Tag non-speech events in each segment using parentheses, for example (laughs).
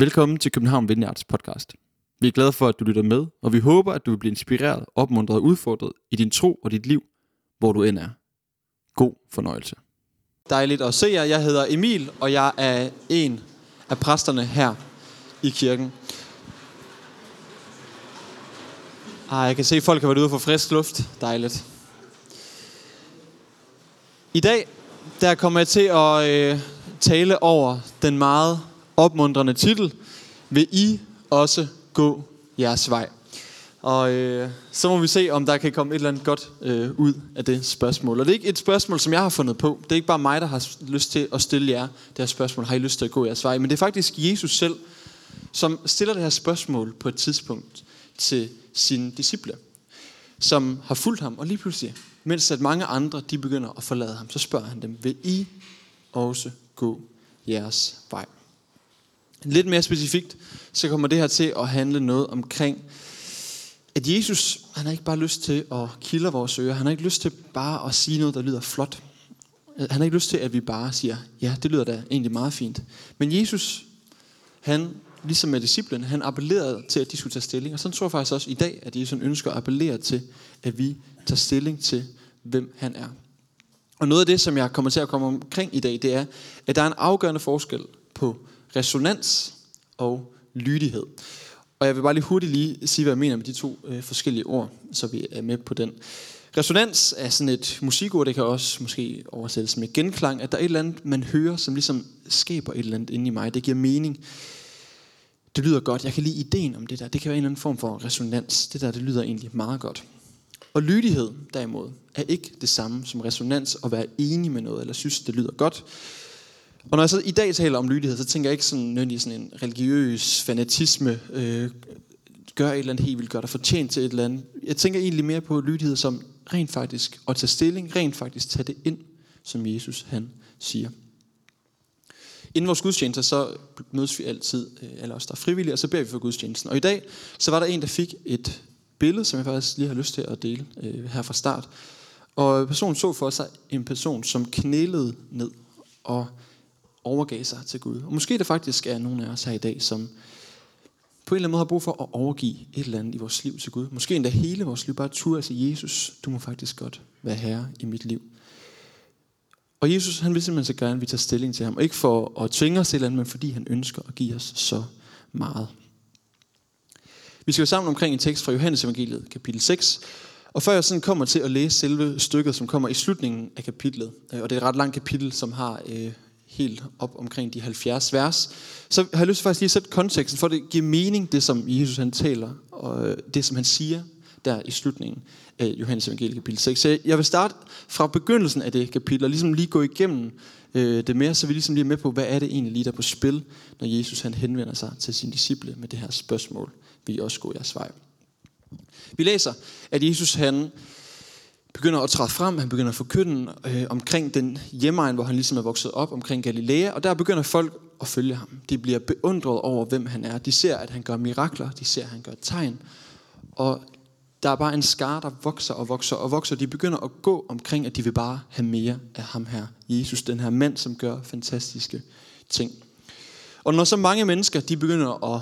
Velkommen til København Vineyards podcast. Vi er glade for, at du lytter med, og vi håber, at du vil blive inspireret, opmuntret og udfordret i din tro og dit liv, hvor du end er. God fornøjelse. Dejligt at se jer. Jeg hedder Emil, og jeg er en af præsterne her i kirken. Ah, jeg kan se, at folk har været ude for frisk luft. Dejligt. I dag der kommer jeg til at øh, tale over den meget opmuntrende titel, Vil I også gå jeres vej? Og øh, så må vi se, om der kan komme et eller andet godt øh, ud af det spørgsmål. Og det er ikke et spørgsmål, som jeg har fundet på. Det er ikke bare mig, der har lyst til at stille jer det her spørgsmål. Har I lyst til at gå jeres vej? Men det er faktisk Jesus selv, som stiller det her spørgsmål på et tidspunkt til sine disciple, som har fulgt ham. Og lige pludselig, mens at mange andre de begynder at forlade ham, så spørger han dem, vil I også gå jeres vej? Lidt mere specifikt, så kommer det her til at handle noget omkring, at Jesus, han har ikke bare lyst til at kilde vores ører. Han har ikke lyst til bare at sige noget, der lyder flot. Han har ikke lyst til, at vi bare siger, ja, det lyder da egentlig meget fint. Men Jesus, han, ligesom med disciplen, han appellerede til, at de skulle tage stilling. Og sådan tror jeg faktisk også i dag, at Jesus ønsker at appellere til, at vi tager stilling til, hvem han er. Og noget af det, som jeg kommer til at komme omkring i dag, det er, at der er en afgørende forskel på resonans og lydighed. Og jeg vil bare lige hurtigt lige sige, hvad jeg mener med de to øh, forskellige ord, så vi er med på den. Resonans er sådan et musikord, det kan også måske oversættes med genklang, at der er et eller andet, man hører, som ligesom skaber et eller andet inde i mig. Det giver mening. Det lyder godt. Jeg kan lide ideen om det der. Det kan være en eller anden form for resonans. Det der, det lyder egentlig meget godt. Og lydighed, derimod, er ikke det samme som resonans at være enig med noget, eller synes, det lyder godt. Og når jeg så i dag taler om lydighed, så tænker jeg ikke sådan nødvendigvis sådan en religiøs fanatisme, øh, gør et eller andet helt vildt, gør dig fortjent til et eller andet. Jeg tænker egentlig mere på lydighed som rent faktisk at tage stilling, rent faktisk tage det ind, som Jesus han siger. Inden vores gudstjenester, så mødes vi altid, øh, alle os der er frivillige, og så beder vi for gudstjenesten. Og i dag, så var der en, der fik et billede, som jeg faktisk lige har lyst til at dele øh, her fra start. Og personen så for sig en person, som knælede ned og overgav sig til Gud. Og måske det faktisk er nogen af os her i dag, som på en eller anden måde har brug for at overgive et eller andet i vores liv til Gud. Måske endda hele vores liv. Bare tur til Jesus, du må faktisk godt være herre i mit liv. Og Jesus, han vil simpelthen så gerne, at vi tager stilling til ham. Og ikke for at tvinge os til andet, men fordi han ønsker at give os så meget. Vi skal jo sammen omkring en tekst fra Johannes evangeliet, kapitel 6. Og før jeg sådan kommer til at læse selve stykket, som kommer i slutningen af kapitlet, øh, og det er et ret langt kapitel, som har øh, helt op omkring de 70 vers, så har jeg lyst til faktisk lige at sætte konteksten, for at det giver mening, det som Jesus han taler, og øh, det som han siger der i slutningen af Johannes evangelie kapitel 6. Så jeg vil starte fra begyndelsen af det kapitel, og ligesom lige gå igennem øh, det mere, så vi ligesom lige er med på, hvad er det egentlig lige der på spil, når Jesus han henvender sig til sine disciple med det her spørgsmål. Vil I også gå jeres vej? Vi læser, at Jesus han begynder at træde frem, han begynder at forkynde øh, omkring den hjemmeegn, hvor han ligesom er vokset op, omkring Galilea, og der begynder folk at følge ham. De bliver beundret over, hvem han er. De ser, at han gør mirakler, de ser, at han gør tegn, og der er bare en skare, der vokser og vokser og vokser. De begynder at gå omkring, at de vil bare have mere af ham her. Jesus, den her mand, som gør fantastiske ting. Og når så mange mennesker, de begynder at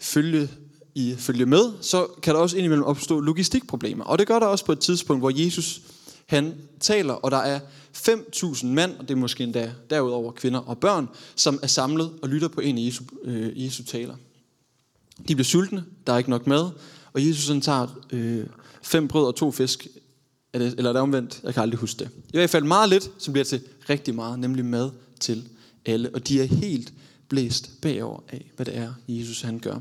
følge i følger med, så kan der også indimellem opstå logistikproblemer. Og det gør der også på et tidspunkt, hvor Jesus han taler, og der er 5.000 mand, og det er måske endda derudover kvinder og børn, som er samlet og lytter på en af Jesu, øh, Jesu taler. De bliver sultne, der er ikke nok mad, og Jesus han tager øh, fem brød og to fisk, eller er det omvendt, jeg kan aldrig huske det. I hvert fald meget lidt, som bliver til rigtig meget, nemlig mad til alle. Og de er helt blæst bagover af, hvad det er, Jesus han gør.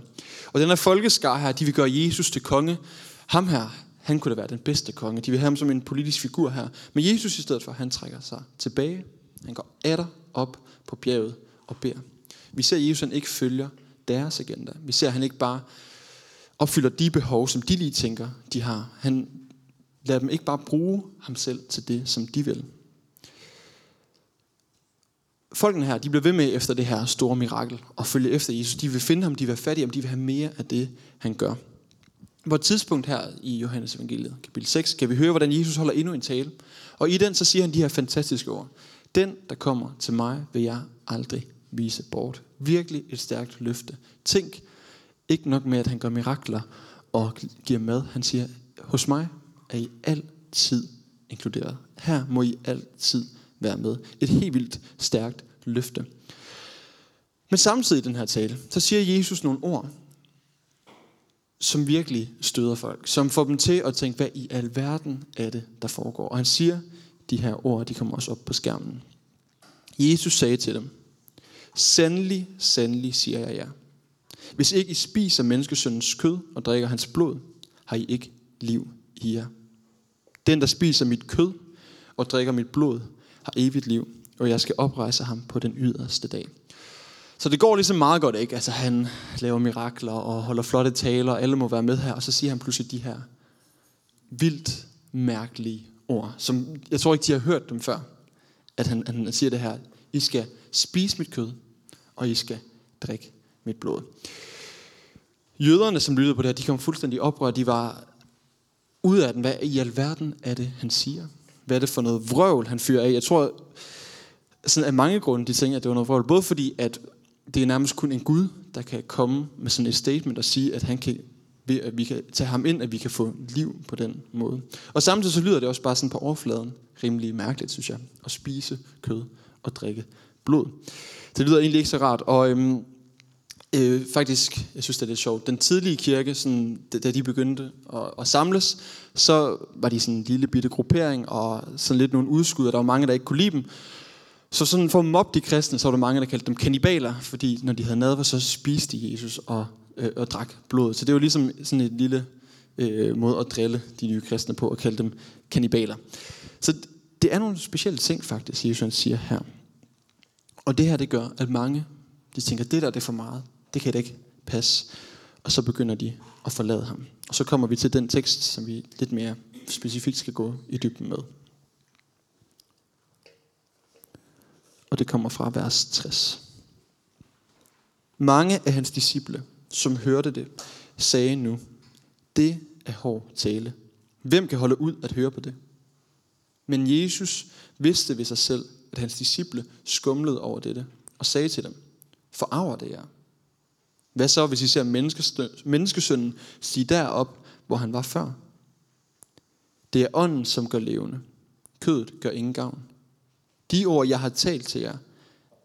Og den her folkeskar her, de vil gøre Jesus til konge. Ham her, han kunne da være den bedste konge. De vil have ham som en politisk figur her. Men Jesus i stedet for, han trækker sig tilbage. Han går atter op på bjerget og beder. Vi ser, at Jesus han ikke følger deres agenda. Vi ser, at han ikke bare opfylder de behov, som de lige tænker, de har. Han lader dem ikke bare bruge ham selv til det, som de vil folkene her, de bliver ved med efter det her store mirakel og følge efter Jesus. De vil finde ham, de vil være fattige, de vil have mere af det, han gør. På et tidspunkt her i Johannes evangeliet, kapitel 6, kan vi høre, hvordan Jesus holder endnu en tale. Og i den så siger han de her fantastiske ord. Den, der kommer til mig, vil jeg aldrig vise bort. Virkelig et stærkt løfte. Tænk ikke nok med, at han gør mirakler og giver mad. Han siger, hos mig er I altid inkluderet. Her må I altid være med. Et helt vildt stærkt løfte. Men samtidig i den her tale, så siger Jesus nogle ord, som virkelig støder folk. Som får dem til at tænke, hvad i alverden er det, der foregår. Og han siger de her ord, de kommer også op på skærmen. Jesus sagde til dem, Sandelig, sandelig, siger jeg jer. Hvis ikke I spiser menneskesøndens kød og drikker hans blod, har I ikke liv i jer. Den, der spiser mit kød og drikker mit blod, har evigt liv, og jeg skal oprejse ham på den yderste dag. Så det går ligesom meget godt, ikke? Altså han laver mirakler og holder flotte taler, og alle må være med her, og så siger han pludselig de her vildt mærkelige ord, som jeg tror ikke, de har hørt dem før. At han, han siger det her, I skal spise mit kød, og I skal drikke mit blod. Jøderne, som lyttede på det her, de kom fuldstændig oprør. De var ud af den. Hvad i alverden er det, han siger? Hvad er det for noget vrøvl, han fyrer af? Jeg tror, sådan af mange grunde, de tænker, at det var noget vrøvl. Både fordi, at det er nærmest kun en Gud, der kan komme med sådan et statement og sige, at han kan, ved at vi kan tage ham ind, at vi kan få liv på den måde. Og samtidig så lyder det også bare sådan på overfladen rimelig mærkeligt, synes jeg, at spise kød og drikke blod. Det lyder egentlig ikke så rart. Og øhm, øh, faktisk, jeg synes det er lidt sjovt, den tidlige kirke, sådan, da de begyndte at, at samles, så var de sådan en lille bitte gruppering, og sådan lidt nogle udskud, og der var mange, der ikke kunne lide dem. Så sådan for at mobbe de kristne, så var der mange, der kaldte dem kannibaler, fordi når de havde nadver, så spiste de Jesus og, øh, og drak blodet. Så det var ligesom sådan et lille øh, måde at drille de nye kristne på, og kalde dem kannibaler. Så det er nogle specielle ting faktisk, Jesus siger her. Og det her, det gør, at mange, de tænker, det der det er for meget. Det kan det ikke passe. Og så begynder de at forlade ham. Og så kommer vi til den tekst, som vi lidt mere specifikt skal gå i dybden med. Og det kommer fra vers 60. Mange af hans disciple, som hørte det, sagde nu, det er hård tale. Hvem kan holde ud at høre på det? Men Jesus vidste ved sig selv, at hans disciple skumlede over dette, og sagde til dem, forarver det jer? Hvad så, hvis I ser menneskesønnen stige derop, hvor han var før? Det er ånden, som gør levende. Kødet gør ingen gavn. De ord, jeg har talt til jer,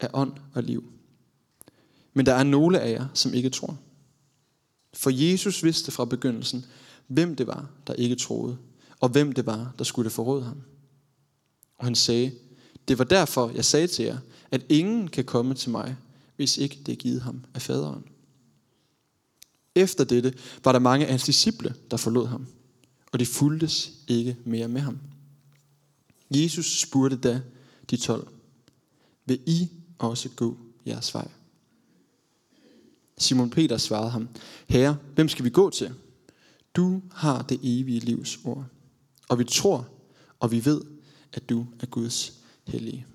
er ånd og liv. Men der er nogle af jer, som ikke tror. For Jesus vidste fra begyndelsen, hvem det var, der ikke troede, og hvem det var, der skulle forråde ham. Og han sagde, det var derfor, jeg sagde til jer, at ingen kan komme til mig, hvis ikke det er givet ham af faderen. Efter dette var der mange af hans disciple, der forlod ham, og de fuldtes ikke mere med ham. Jesus spurgte da de tolv, vil I også gå jeres vej? Simon Peter svarede ham, Herre, hvem skal vi gå til? Du har det evige livs ord, og vi tror, og vi ved, at du er Guds hellige.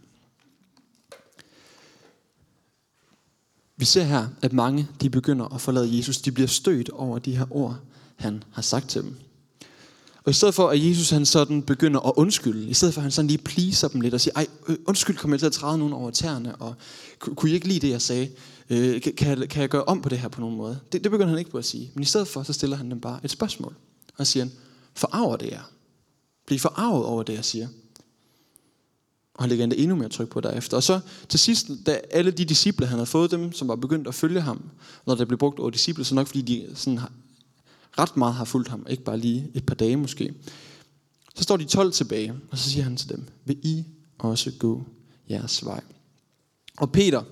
Vi ser her, at mange de begynder at forlade Jesus. De bliver stødt over de her ord, han har sagt til dem. Og i stedet for, at Jesus han sådan begynder at undskylde, i stedet for, at han sådan lige pleaser dem lidt og siger, ej, øh, undskyld, kom jeg til at træde nogen over tæerne, og kunne I ikke lide det, jeg sagde? Øh, kan, jeg, kan jeg gøre om på det her på nogen måde? Det, det begynder han ikke på at sige. Men i stedet for, så stiller han dem bare et spørgsmål. Og siger, forarver det jer? Bliv forarvet over det, jeg siger. Og han lægger endda endnu mere tryk på derefter. Og så til sidst, da alle de disciple, han havde fået dem, som var begyndt at følge ham, når der blev brugt over disciple, så nok fordi de sådan ret meget har fulgt ham, ikke bare lige et par dage måske. Så står de 12 tilbage, og så siger han til dem, vil I også gå jeres vej? Og Peter,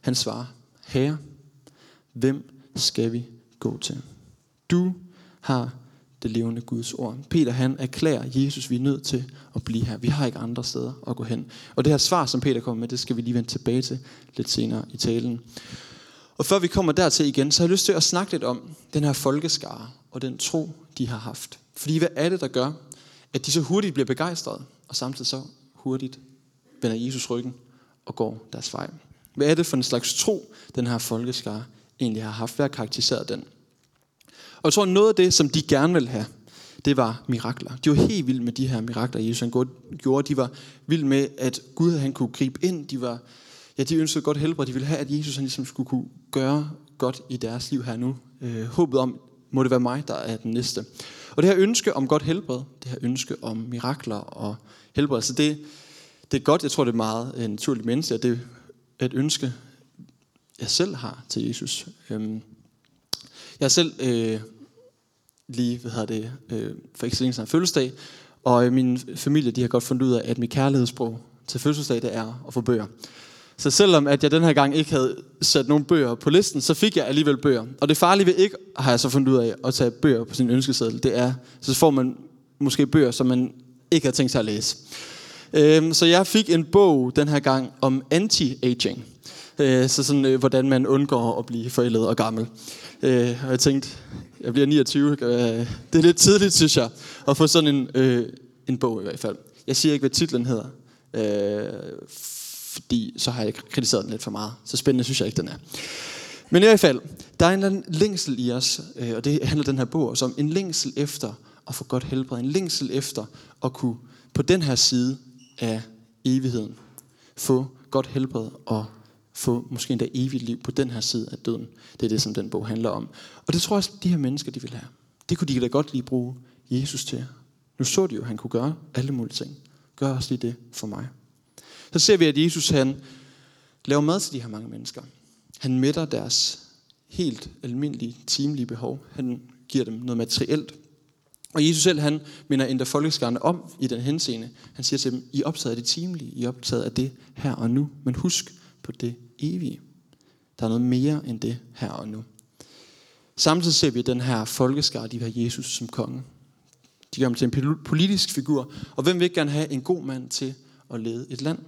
han svarer, Herre, hvem skal vi gå til? Du har det levende Guds ord. Peter han erklærer Jesus, vi er nødt til at blive her. Vi har ikke andre steder at gå hen. Og det her svar, som Peter kommer med, det skal vi lige vende tilbage til lidt senere i talen. Og før vi kommer dertil igen, så har jeg lyst til at snakke lidt om den her folkeskare og den tro, de har haft. Fordi hvad er det, der gør, at de så hurtigt bliver begejstrede, og samtidig så hurtigt vender Jesus ryggen og går deres vej? Hvad er det for en slags tro, den her folkeskare egentlig har haft? Hvad har karakteriseret den? Og jeg tror, noget af det, som de gerne vil have, det var mirakler. De var helt vilde med de her mirakler, Jesus han gjorde. De var vilde med, at Gud han kunne gribe ind. De var ja, de ønskede godt helbred. De ville have, at Jesus han ligesom skulle kunne gøre godt i deres liv her nu. Øh, håbet om, må det være mig, der er den næste. Og det her ønske om godt helbred, det her ønske om mirakler og helbred, så det, det er godt, jeg tror, det er meget øh, naturligt menneske, at det er et ønske, jeg selv har til Jesus. Øhm, jeg selv øh, lige, hvad hedder det, øh, for ikke så længe siden fødselsdag, og øh, min familie, de har godt fundet ud af, at mit kærlighedssprog til fødselsdag, det er at få bøger. Så selvom at jeg den her gang ikke havde sat nogen bøger på listen, så fik jeg alligevel bøger. Og det farlige ved ikke, har jeg så fundet ud af, at tage bøger på sin ønskeseddel, det er, så får man måske bøger, som man ikke har tænkt sig at læse. Øhm, så jeg fik en bog den her gang om anti-aging. Øh, så sådan, øh, hvordan man undgår at blive forældet og gammel. Øh, og jeg tænkte, jeg bliver 29, øh, det er lidt tidligt, synes jeg, at få sådan en, øh, en bog i hvert fald. Jeg siger ikke, hvad titlen hedder, øh, fordi så har jeg kritiseret den lidt for meget. Så spændende synes jeg ikke, den er. Men i hvert fald, der er en eller anden længsel i os, og det handler den her bog om, en længsel efter at få godt helbred, en længsel efter at kunne på den her side af evigheden få godt helbred og få måske endda evigt liv på den her side af døden. Det er det, som den bog handler om. Og det tror jeg også, de her mennesker, de vil have. Det kunne de da godt lige bruge Jesus til. Nu så de jo, at han kunne gøre alle mulige ting. Gør også lige det for mig. Så ser vi, at Jesus han laver mad til de her mange mennesker. Han mætter deres helt almindelige, timelige behov. Han giver dem noget materielt. Og Jesus selv, han minder endda folkeskarne om i den henseende. Han siger til dem, I er optaget af det timelige, I er optaget af det her og nu. Men husk på det evige. Der er noget mere end det her og nu. Samtidig ser vi den her folkeskar, de har Jesus som konge. De gør ham til en politisk figur. Og hvem vil ikke gerne have en god mand til at lede et land?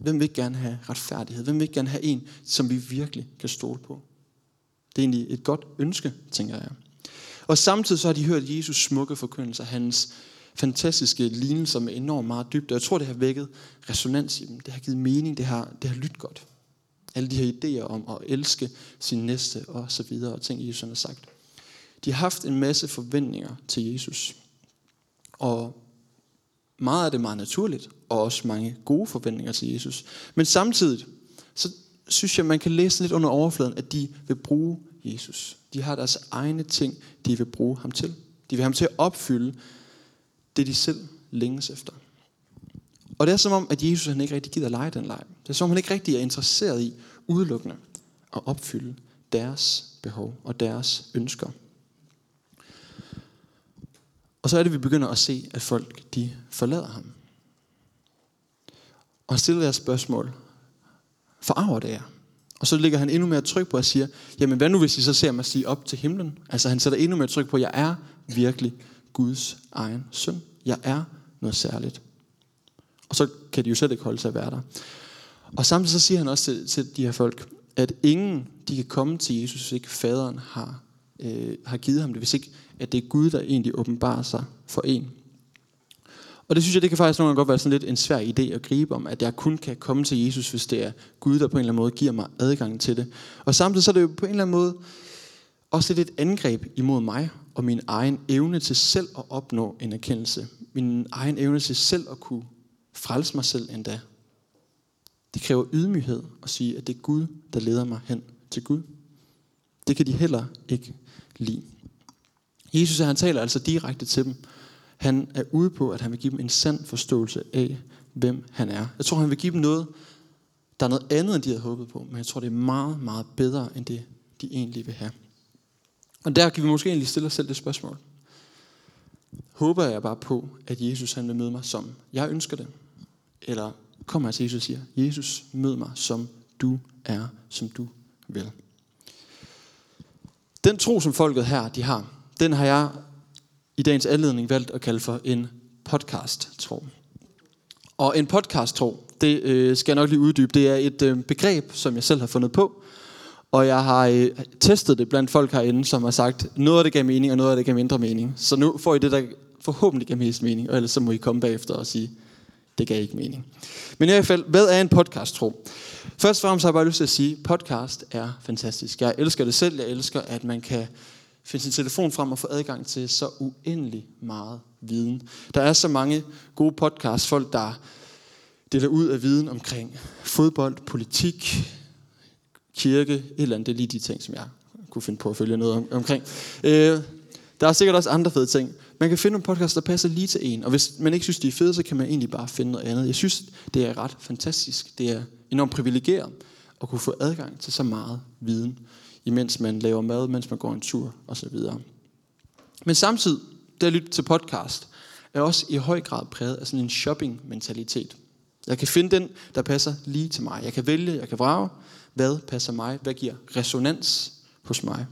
Hvem vil ikke gerne have retfærdighed? Hvem vil ikke gerne have en, som vi virkelig kan stole på? Det er egentlig et godt ønske, tænker jeg. Og samtidig så har de hørt Jesus smukke forkyndelser, hans fantastiske lignelser med enormt meget dybde. Jeg tror, det har vækket resonans i dem. Det har givet mening. Det har, det har lyttet godt. Alle de her idéer om at elske sin næste og så videre, og ting Jesus har sagt. De har haft en masse forventninger til Jesus. Og meget af det er meget naturligt, og også mange gode forventninger til Jesus. Men samtidig, så synes jeg, man kan læse lidt under overfladen, at de vil bruge Jesus. De har deres egne ting, de vil bruge ham til. De vil have ham til at opfylde det, de selv længes efter. Og det er som om, at Jesus han ikke rigtig gider lege den leg. Det er som om, han ikke rigtig er interesseret i udelukkende at opfylde deres behov og deres ønsker. Og så er det, vi begynder at se, at folk de forlader ham. Og han stiller deres spørgsmål. Forarver det jer? Og så ligger han endnu mere tryk på at sige, jamen hvad nu hvis I så ser mig sige op til himlen? Altså han sætter endnu mere tryk på, at jeg er virkelig Guds egen søn. Jeg er noget særligt. Og så kan de jo selv ikke holde sig at være der. Og samtidig så siger han også til, til de her folk, at ingen de kan komme til Jesus, hvis ikke faderen har, øh, har givet ham det. Hvis ikke at det er Gud, der egentlig åbenbarer sig for en. Og det synes jeg, det kan faktisk nogle gange godt være sådan lidt en svær idé at gribe om, at jeg kun kan komme til Jesus, hvis det er Gud, der på en eller anden måde giver mig adgang til det. Og samtidig så er det jo på en eller anden måde også lidt et angreb imod mig og min egen evne til selv at opnå en erkendelse. Min egen evne til selv at kunne frelse mig selv endda. Det kræver ydmyghed at sige, at det er Gud, der leder mig hen til Gud. Det kan de heller ikke lide. Jesus han taler altså direkte til dem. Han er ude på, at han vil give dem en sand forståelse af, hvem han er. Jeg tror, han vil give dem noget, der er noget andet, end de havde håbet på. Men jeg tror, det er meget, meget bedre, end det, de egentlig vil have. Og der kan vi måske egentlig stille os selv det spørgsmål. Håber jeg bare på, at Jesus han vil møde mig, som jeg ønsker det? Eller kommer jeg til Jesus og siger, Jesus, mød mig, som du er, som du vil. Den tro, som folket her de har, den har jeg i dagens anledning valgt at kalde for en podcast-tro. Og en podcast-tro, det øh, skal jeg nok lige uddybe, det er et øh, begreb, som jeg selv har fundet på, og jeg har øh, testet det blandt folk herinde, som har sagt, noget af det gav mening, og noget af det gav mindre mening. Så nu får I det, der forhåbentlig gav mest mening, og ellers så må I komme bagefter og sige, det gav ikke mening. Men i hvert fald, hvad er en podcast, tro? Først og fremmest har jeg bare lyst til at sige, podcast er fantastisk. Jeg elsker det selv. Jeg elsker, at man kan finde sin telefon frem og få adgang til så uendelig meget viden. Der er så mange gode podcasts, folk der deler ud af viden omkring fodbold, politik, kirke, et eller andet. Det er lige de ting, som jeg kunne finde på at følge noget om, omkring. Øh, der er sikkert også andre fede ting. Man kan finde nogle podcasts, der passer lige til en. Og hvis man ikke synes, de er fede, så kan man egentlig bare finde noget andet. Jeg synes, det er ret fantastisk. Det er enormt privilegeret at kunne få adgang til så meget viden, imens man laver mad, mens man går en tur osv. Men samtidig, det at lytte til podcast, er også i høj grad præget af sådan en shopping-mentalitet. Jeg kan finde den, der passer lige til mig. Jeg kan vælge, jeg kan vrage, hvad passer mig, hvad giver resonans hos mig.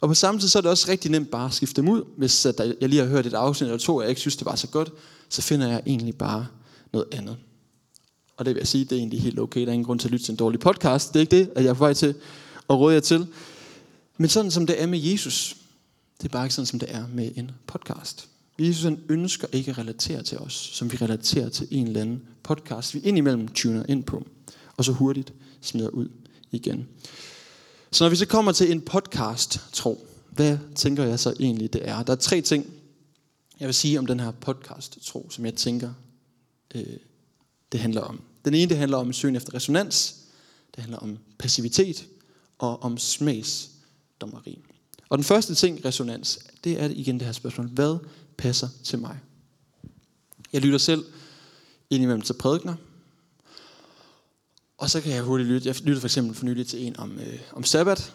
Og på samme tid så er det også rigtig nemt bare at skifte dem ud. Hvis øh, at jeg lige har hørt et afsnit eller to, og jeg ikke synes, det var så godt, så finder jeg egentlig bare noget andet. Og det vil jeg sige, det er egentlig helt okay. Der er ingen grund til at lytte til en dårlig podcast. Det er ikke det, at jeg er på vej til at råde jer til. Men sådan som det er med Jesus, det er bare ikke sådan, som det er med en podcast. Jesus han ønsker ikke at relatere til os, som vi relaterer til en eller anden podcast, vi indimellem tuner ind på, og så hurtigt smider ud igen. Så når vi så kommer til en podcast, tro, hvad tænker jeg så egentlig, det er? Der er tre ting, jeg vil sige om den her podcast, tro, som jeg tænker, øh, det handler om. Den ene, det handler om søgen efter resonans. Det handler om passivitet og om smagsdommeri. Og den første ting, resonans, det er igen det her spørgsmål. Hvad passer til mig? Jeg lytter selv indimellem til prædikner. Og så kan jeg hurtigt lytte. Jeg lyttede for eksempel for nylig til en om, øh, om sabbat.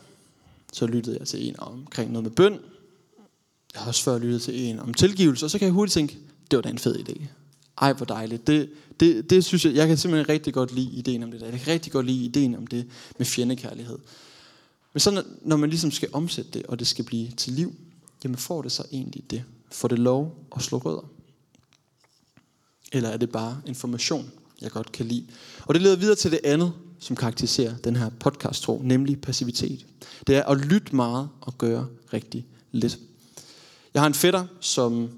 Så lyttede jeg til en omkring noget med bøn. Jeg har også før lyttet til en om tilgivelse. Og så kan jeg hurtigt tænke, det var da en fed idé. Ej, hvor dejligt. Det, det, det synes jeg, jeg kan simpelthen rigtig godt lide ideen om det der. Jeg kan rigtig godt lide ideen om det med fjendekærlighed. Men så når man ligesom skal omsætte det, og det skal blive til liv, jamen får det så egentlig det? Får det lov at slå rødder? Eller er det bare information, jeg godt kan lide? Og det leder videre til det andet, som karakteriserer den her podcast tro, nemlig passivitet. Det er at lytte meget og gøre rigtig lidt. Jeg har en fætter, som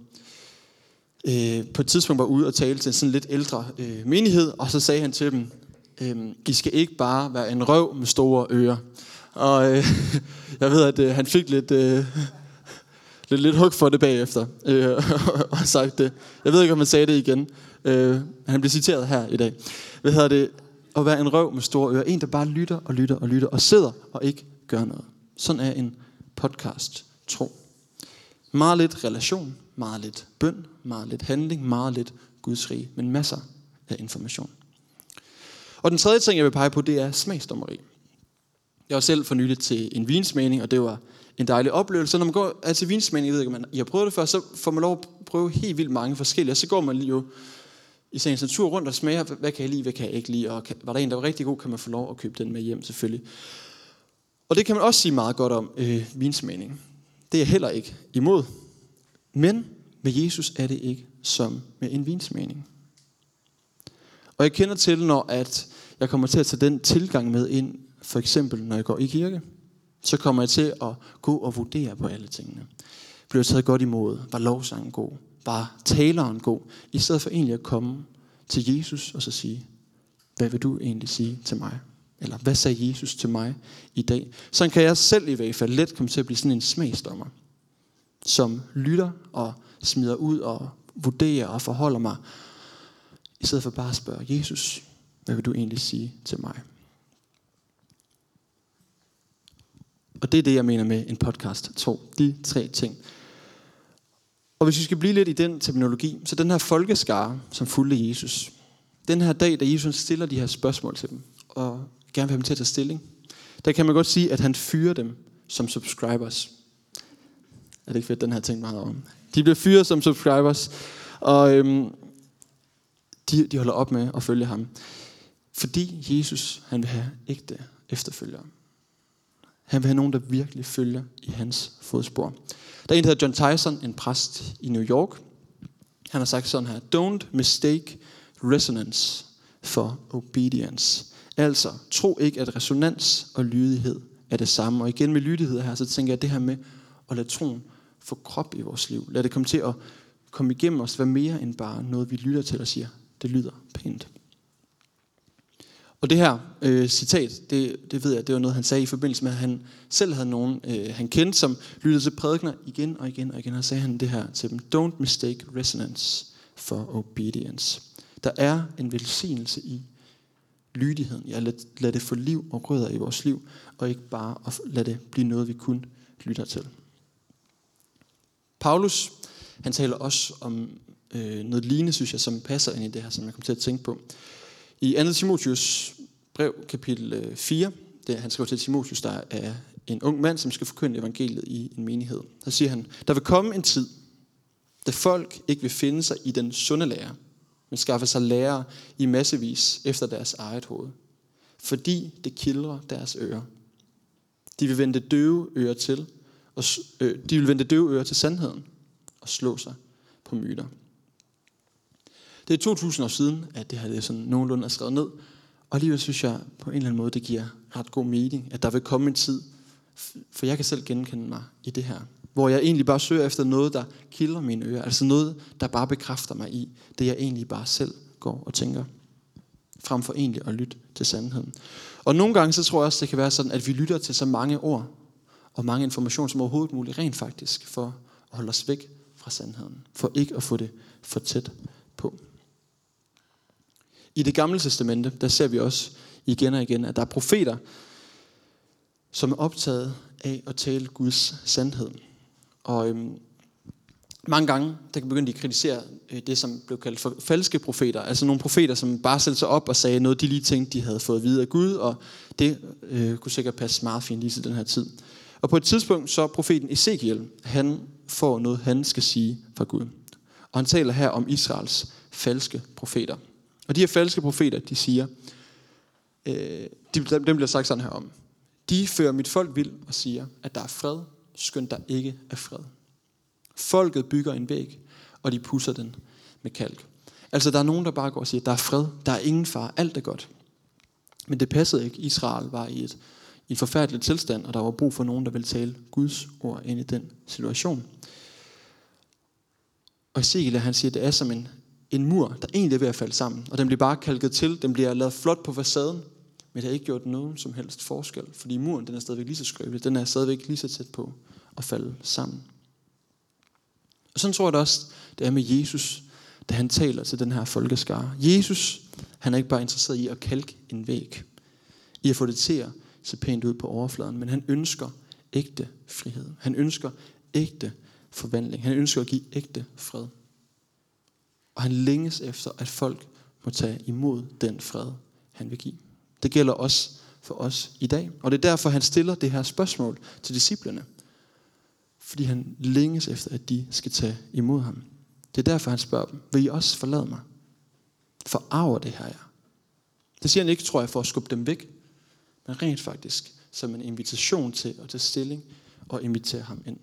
øh, på et tidspunkt var ude og tale til en sådan lidt ældre øh, menighed, og så sagde han til dem, øh, I skal ikke bare være en røv med store ører. Og øh, (laughs) jeg ved, at øh, han fik lidt, øh, (laughs) lidt, lidt hug for det bagefter, øh, (laughs) og sagt det. Jeg ved ikke, om han sagde det igen. Øh, han blev citeret her i dag. Hvad hedder det? At være en røv med store ører. En, der bare lytter og lytter og lytter, og sidder og ikke gør noget. Sådan er en podcast tro. Meget lidt relation, meget lidt bøn, meget lidt handling, meget lidt Guds rige, men masser af information. Og den tredje ting, jeg vil pege på, det er smagsdommeri. Jeg var selv for nylig til en vinsmagning, og det var en dejlig oplevelse. Når man går altså til vinsmagning, jeg ved ikke, om man, I har prøvet det før, så får man lov at prøve helt vildt mange forskellige. Og så går man jo i sagens natur rundt og smager, hvad kan jeg lide, hvad kan jeg ikke lide. Og kan, var der en, der var rigtig god, kan man få lov at købe den med hjem selvfølgelig. Og det kan man også sige meget godt om øh, vinsmagning. Det er jeg heller ikke imod. Men med Jesus er det ikke som med en vinsmagning. Og jeg kender til, når at jeg kommer til at tage den tilgang med ind, for eksempel når jeg går i kirke, så kommer jeg til at gå og vurdere på alle tingene. Bliver taget godt imod? Var lovsangen god? Var taleren god? I stedet for egentlig at komme til Jesus og så sige, hvad vil du egentlig sige til mig? Eller hvad sagde Jesus til mig i dag? Så kan jeg selv i hvert fald let komme til at blive sådan en smagsdommer, som lytter og smider ud og vurderer og forholder mig, i stedet for bare at spørge, Jesus, hvad vil du egentlig sige til mig? Og det er det, jeg mener med en podcast. To. De tre ting. Og hvis vi skal blive lidt i den terminologi, så den her folkeskare, som fulgte Jesus, den her dag, da Jesus stiller de her spørgsmål til dem, og gerne vil have dem til at tage stilling, der kan man godt sige, at han fyrer dem som subscribers. Er det ikke fedt, den her ting meget om? De bliver fyret som subscribers, og øhm, de, de holder op med at følge ham. Fordi Jesus, han vil have ægte efterfølgere. Han vil have nogen, der virkelig følger i hans fodspor. Der er en, der hedder John Tyson, en præst i New York. Han har sagt sådan her, Don't mistake resonance for obedience. Altså, tro ikke, at resonans og lydighed er det samme. Og igen med lydighed her, så tænker jeg, det her med at lade troen få krop i vores liv. Lad det komme til at komme igennem os, være mere end bare noget, vi lytter til og siger, det lyder pænt. Og det her øh, citat, det, det ved jeg, det var noget, han sagde i forbindelse med, at han selv havde nogen, øh, han kendte, som lyttede til prædikner igen og igen og igen, og sagde han det her til dem. Don't mistake resonance for obedience. Der er en velsignelse i lydigheden. Jeg lad, lad det få liv og rødder i vores liv, og ikke bare at lade det blive noget, vi kun lytter til. Paulus, han taler også om øh, noget lignende, synes jeg, som passer ind i det her, som jeg kom til at tænke på. I 2. Timotius brev, kapitel øh, 4, det, han skriver til Timotius, der er en ung mand, som skal forkynde evangeliet i en menighed. Så siger han, der vil komme en tid, da folk ikke vil finde sig i den sunde lære, men skaffe sig lærere i massevis efter deres eget hoved. Fordi det kildrer deres ører. De vil vende døve ører til, og, øh, de vil vende døve ører til sandheden og slå sig på myter. Det er 2000 år siden, at det her det er sådan nogenlunde er skrevet ned, og alligevel synes jeg på en eller anden måde, det giver ret god mening, at der vil komme en tid, for jeg kan selv genkende mig i det her, hvor jeg egentlig bare søger efter noget, der kilder mine ører, altså noget, der bare bekræfter mig i det, jeg egentlig bare selv går og tænker, frem for egentlig at lytte til sandheden. Og nogle gange, så tror jeg også, det kan være sådan, at vi lytter til så mange ord, og mange informationer som overhovedet muligt, rent faktisk, for at holde os væk fra sandheden, for ikke at få det for tæt på. I det gamle testamente, der ser vi også igen og igen, at der er profeter, som er optaget af at tale Guds sandhed. Og øhm, mange gange, der kan begynde de at kritisere øh, det, som blev kaldt for falske profeter. Altså nogle profeter, som bare sætte sig op og sagde noget, de lige tænkte, de havde fået at vide af Gud, og det øh, kunne sikkert passe meget fint lige til den her tid. Og på et tidspunkt, så profeten Ezekiel, han får noget, han skal sige fra Gud. Og han taler her om Israels falske profeter. Og de her falske profeter, de siger, øh, dem bliver sagt sådan her om. De fører mit folk vild og siger, at der er fred, skønt der ikke er fred. Folket bygger en væg, og de pusser den med kalk. Altså der er nogen, der bare går og siger, der er fred, der er ingen far, alt er godt. Men det passede ikke. Israel var i, et, i en forfærdelig tilstand, og der var brug for nogen, der ville tale Guds ord ind i den situation. Og Ezekiel, han siger, at det er som en, en mur, der egentlig er ved at falde sammen. Og den bliver bare kalket til, den bliver lavet flot på facaden, men det har ikke gjort nogen som helst forskel, fordi muren den er stadigvæk lige så skrøbelig, den er stadigvæk lige så tæt på at falde sammen. Og sådan tror jeg det også, det er med Jesus, da han taler til den her folkeskare. Jesus, han er ikke bare interesseret i at kalke en væg, i at få det til at se pænt ud på overfladen, men han ønsker ægte frihed. Han ønsker ægte forvandling. Han ønsker at give ægte fred. Og han længes efter, at folk må tage imod den fred, han vil give. Det gælder også for os i dag. Og det er derfor, han stiller det her spørgsmål til disciplerne. Fordi han længes efter, at de skal tage imod ham. Det er derfor, han spørger dem, vil I også forlade mig? Forarver det her jer? Det siger han ikke, tror jeg, for at skubbe dem væk, men rent faktisk som en invitation til at tage stilling og invitere ham ind.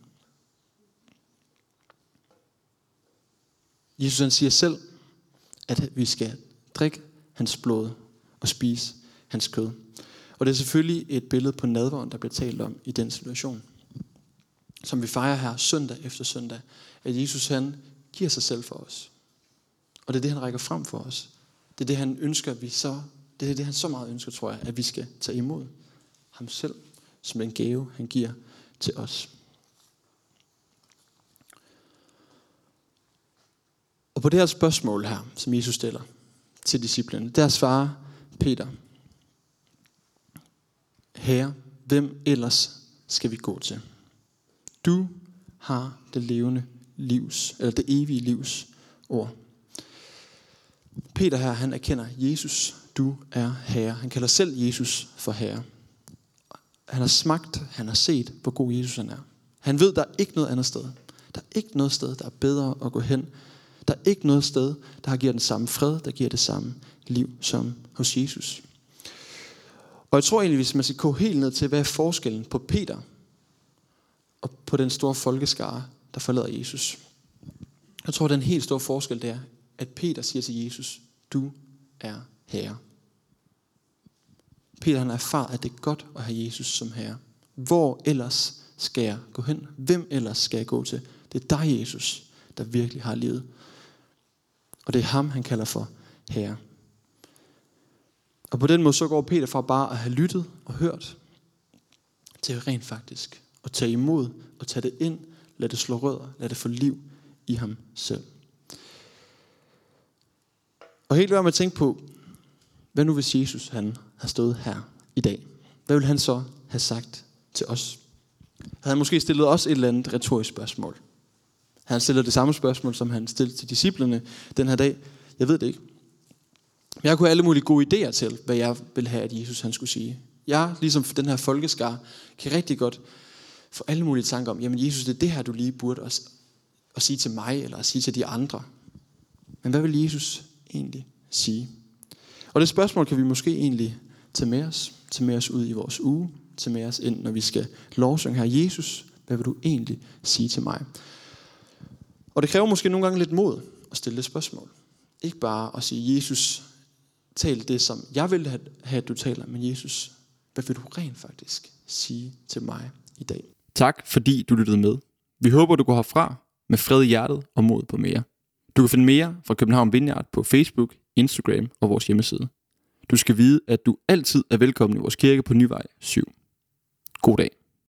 Jesus han siger selv, at vi skal drikke hans blod og spise hans kød. Og det er selvfølgelig et billede på nadvåren, der bliver talt om i den situation. Som vi fejrer her søndag efter søndag. At Jesus han giver sig selv for os. Og det er det, han rækker frem for os. Det er det, han ønsker, vi så, det er det, han så meget ønsker, tror jeg, at vi skal tage imod ham selv, som en gave, han giver til os. Og på det her spørgsmål her, som Jesus stiller til disciplene, der svarer Peter, Herre, hvem ellers skal vi gå til? Du har det levende livs, eller det evige livs ord. Peter her, han erkender, Jesus, du er Herre. Han kalder selv Jesus for Herre. Han har smagt, han har set, hvor god Jesus han er. Han ved, der er ikke noget andet sted. Der er ikke noget sted, der er bedre at gå hen. Der er ikke noget sted, der giver den samme fred, der giver det samme liv som hos Jesus. Og jeg tror egentlig, hvis man skal gå helt ned til, hvad er forskellen på Peter og på den store folkeskare, der forlader Jesus. Jeg tror, den helt store forskel det er, at Peter siger til Jesus, du er herre. Peter han har erfaret, at det er godt at have Jesus som herre. Hvor ellers skal jeg gå hen? Hvem ellers skal jeg gå til? Det er dig, Jesus, der virkelig har livet. Og det er ham, han kalder for herre. Og på den måde så går Peter fra bare at have lyttet og hørt, til rent faktisk at tage imod og tage det ind, lad det slå rødder, lad det få liv i ham selv. Og helt være med at tænke på, hvad nu hvis Jesus han har stået her i dag? Hvad vil han så have sagt til os? Havde han måske stillet os et eller andet retorisk spørgsmål? Han stiller det samme spørgsmål, som han stillede til disciplene den her dag? Jeg ved det ikke. Jeg kunne have alle mulige gode idéer til, hvad jeg ville have, at Jesus han skulle sige. Jeg, ligesom den her folkeskar, kan rigtig godt få alle mulige tanker om, jamen Jesus, det er det her, du lige burde at, at sige til mig, eller at sige til de andre. Men hvad vil Jesus egentlig sige? Og det spørgsmål kan vi måske egentlig tage med os, tage med os ud i vores uge, tage med os ind, når vi skal lovsynge her. Jesus, hvad vil du egentlig sige til mig? Og det kræver måske nogle gange lidt mod at stille det spørgsmål. Ikke bare at sige, Jesus, tal det, som jeg vil have, at du taler, men Jesus, hvad vil du rent faktisk sige til mig i dag? Tak fordi du lyttede med. Vi håber, du går herfra med fred i hjertet og mod på mere. Du kan finde mere fra København Vineyard på Facebook, Instagram og vores hjemmeside. Du skal vide, at du altid er velkommen i vores kirke på Nyvej 7. God dag.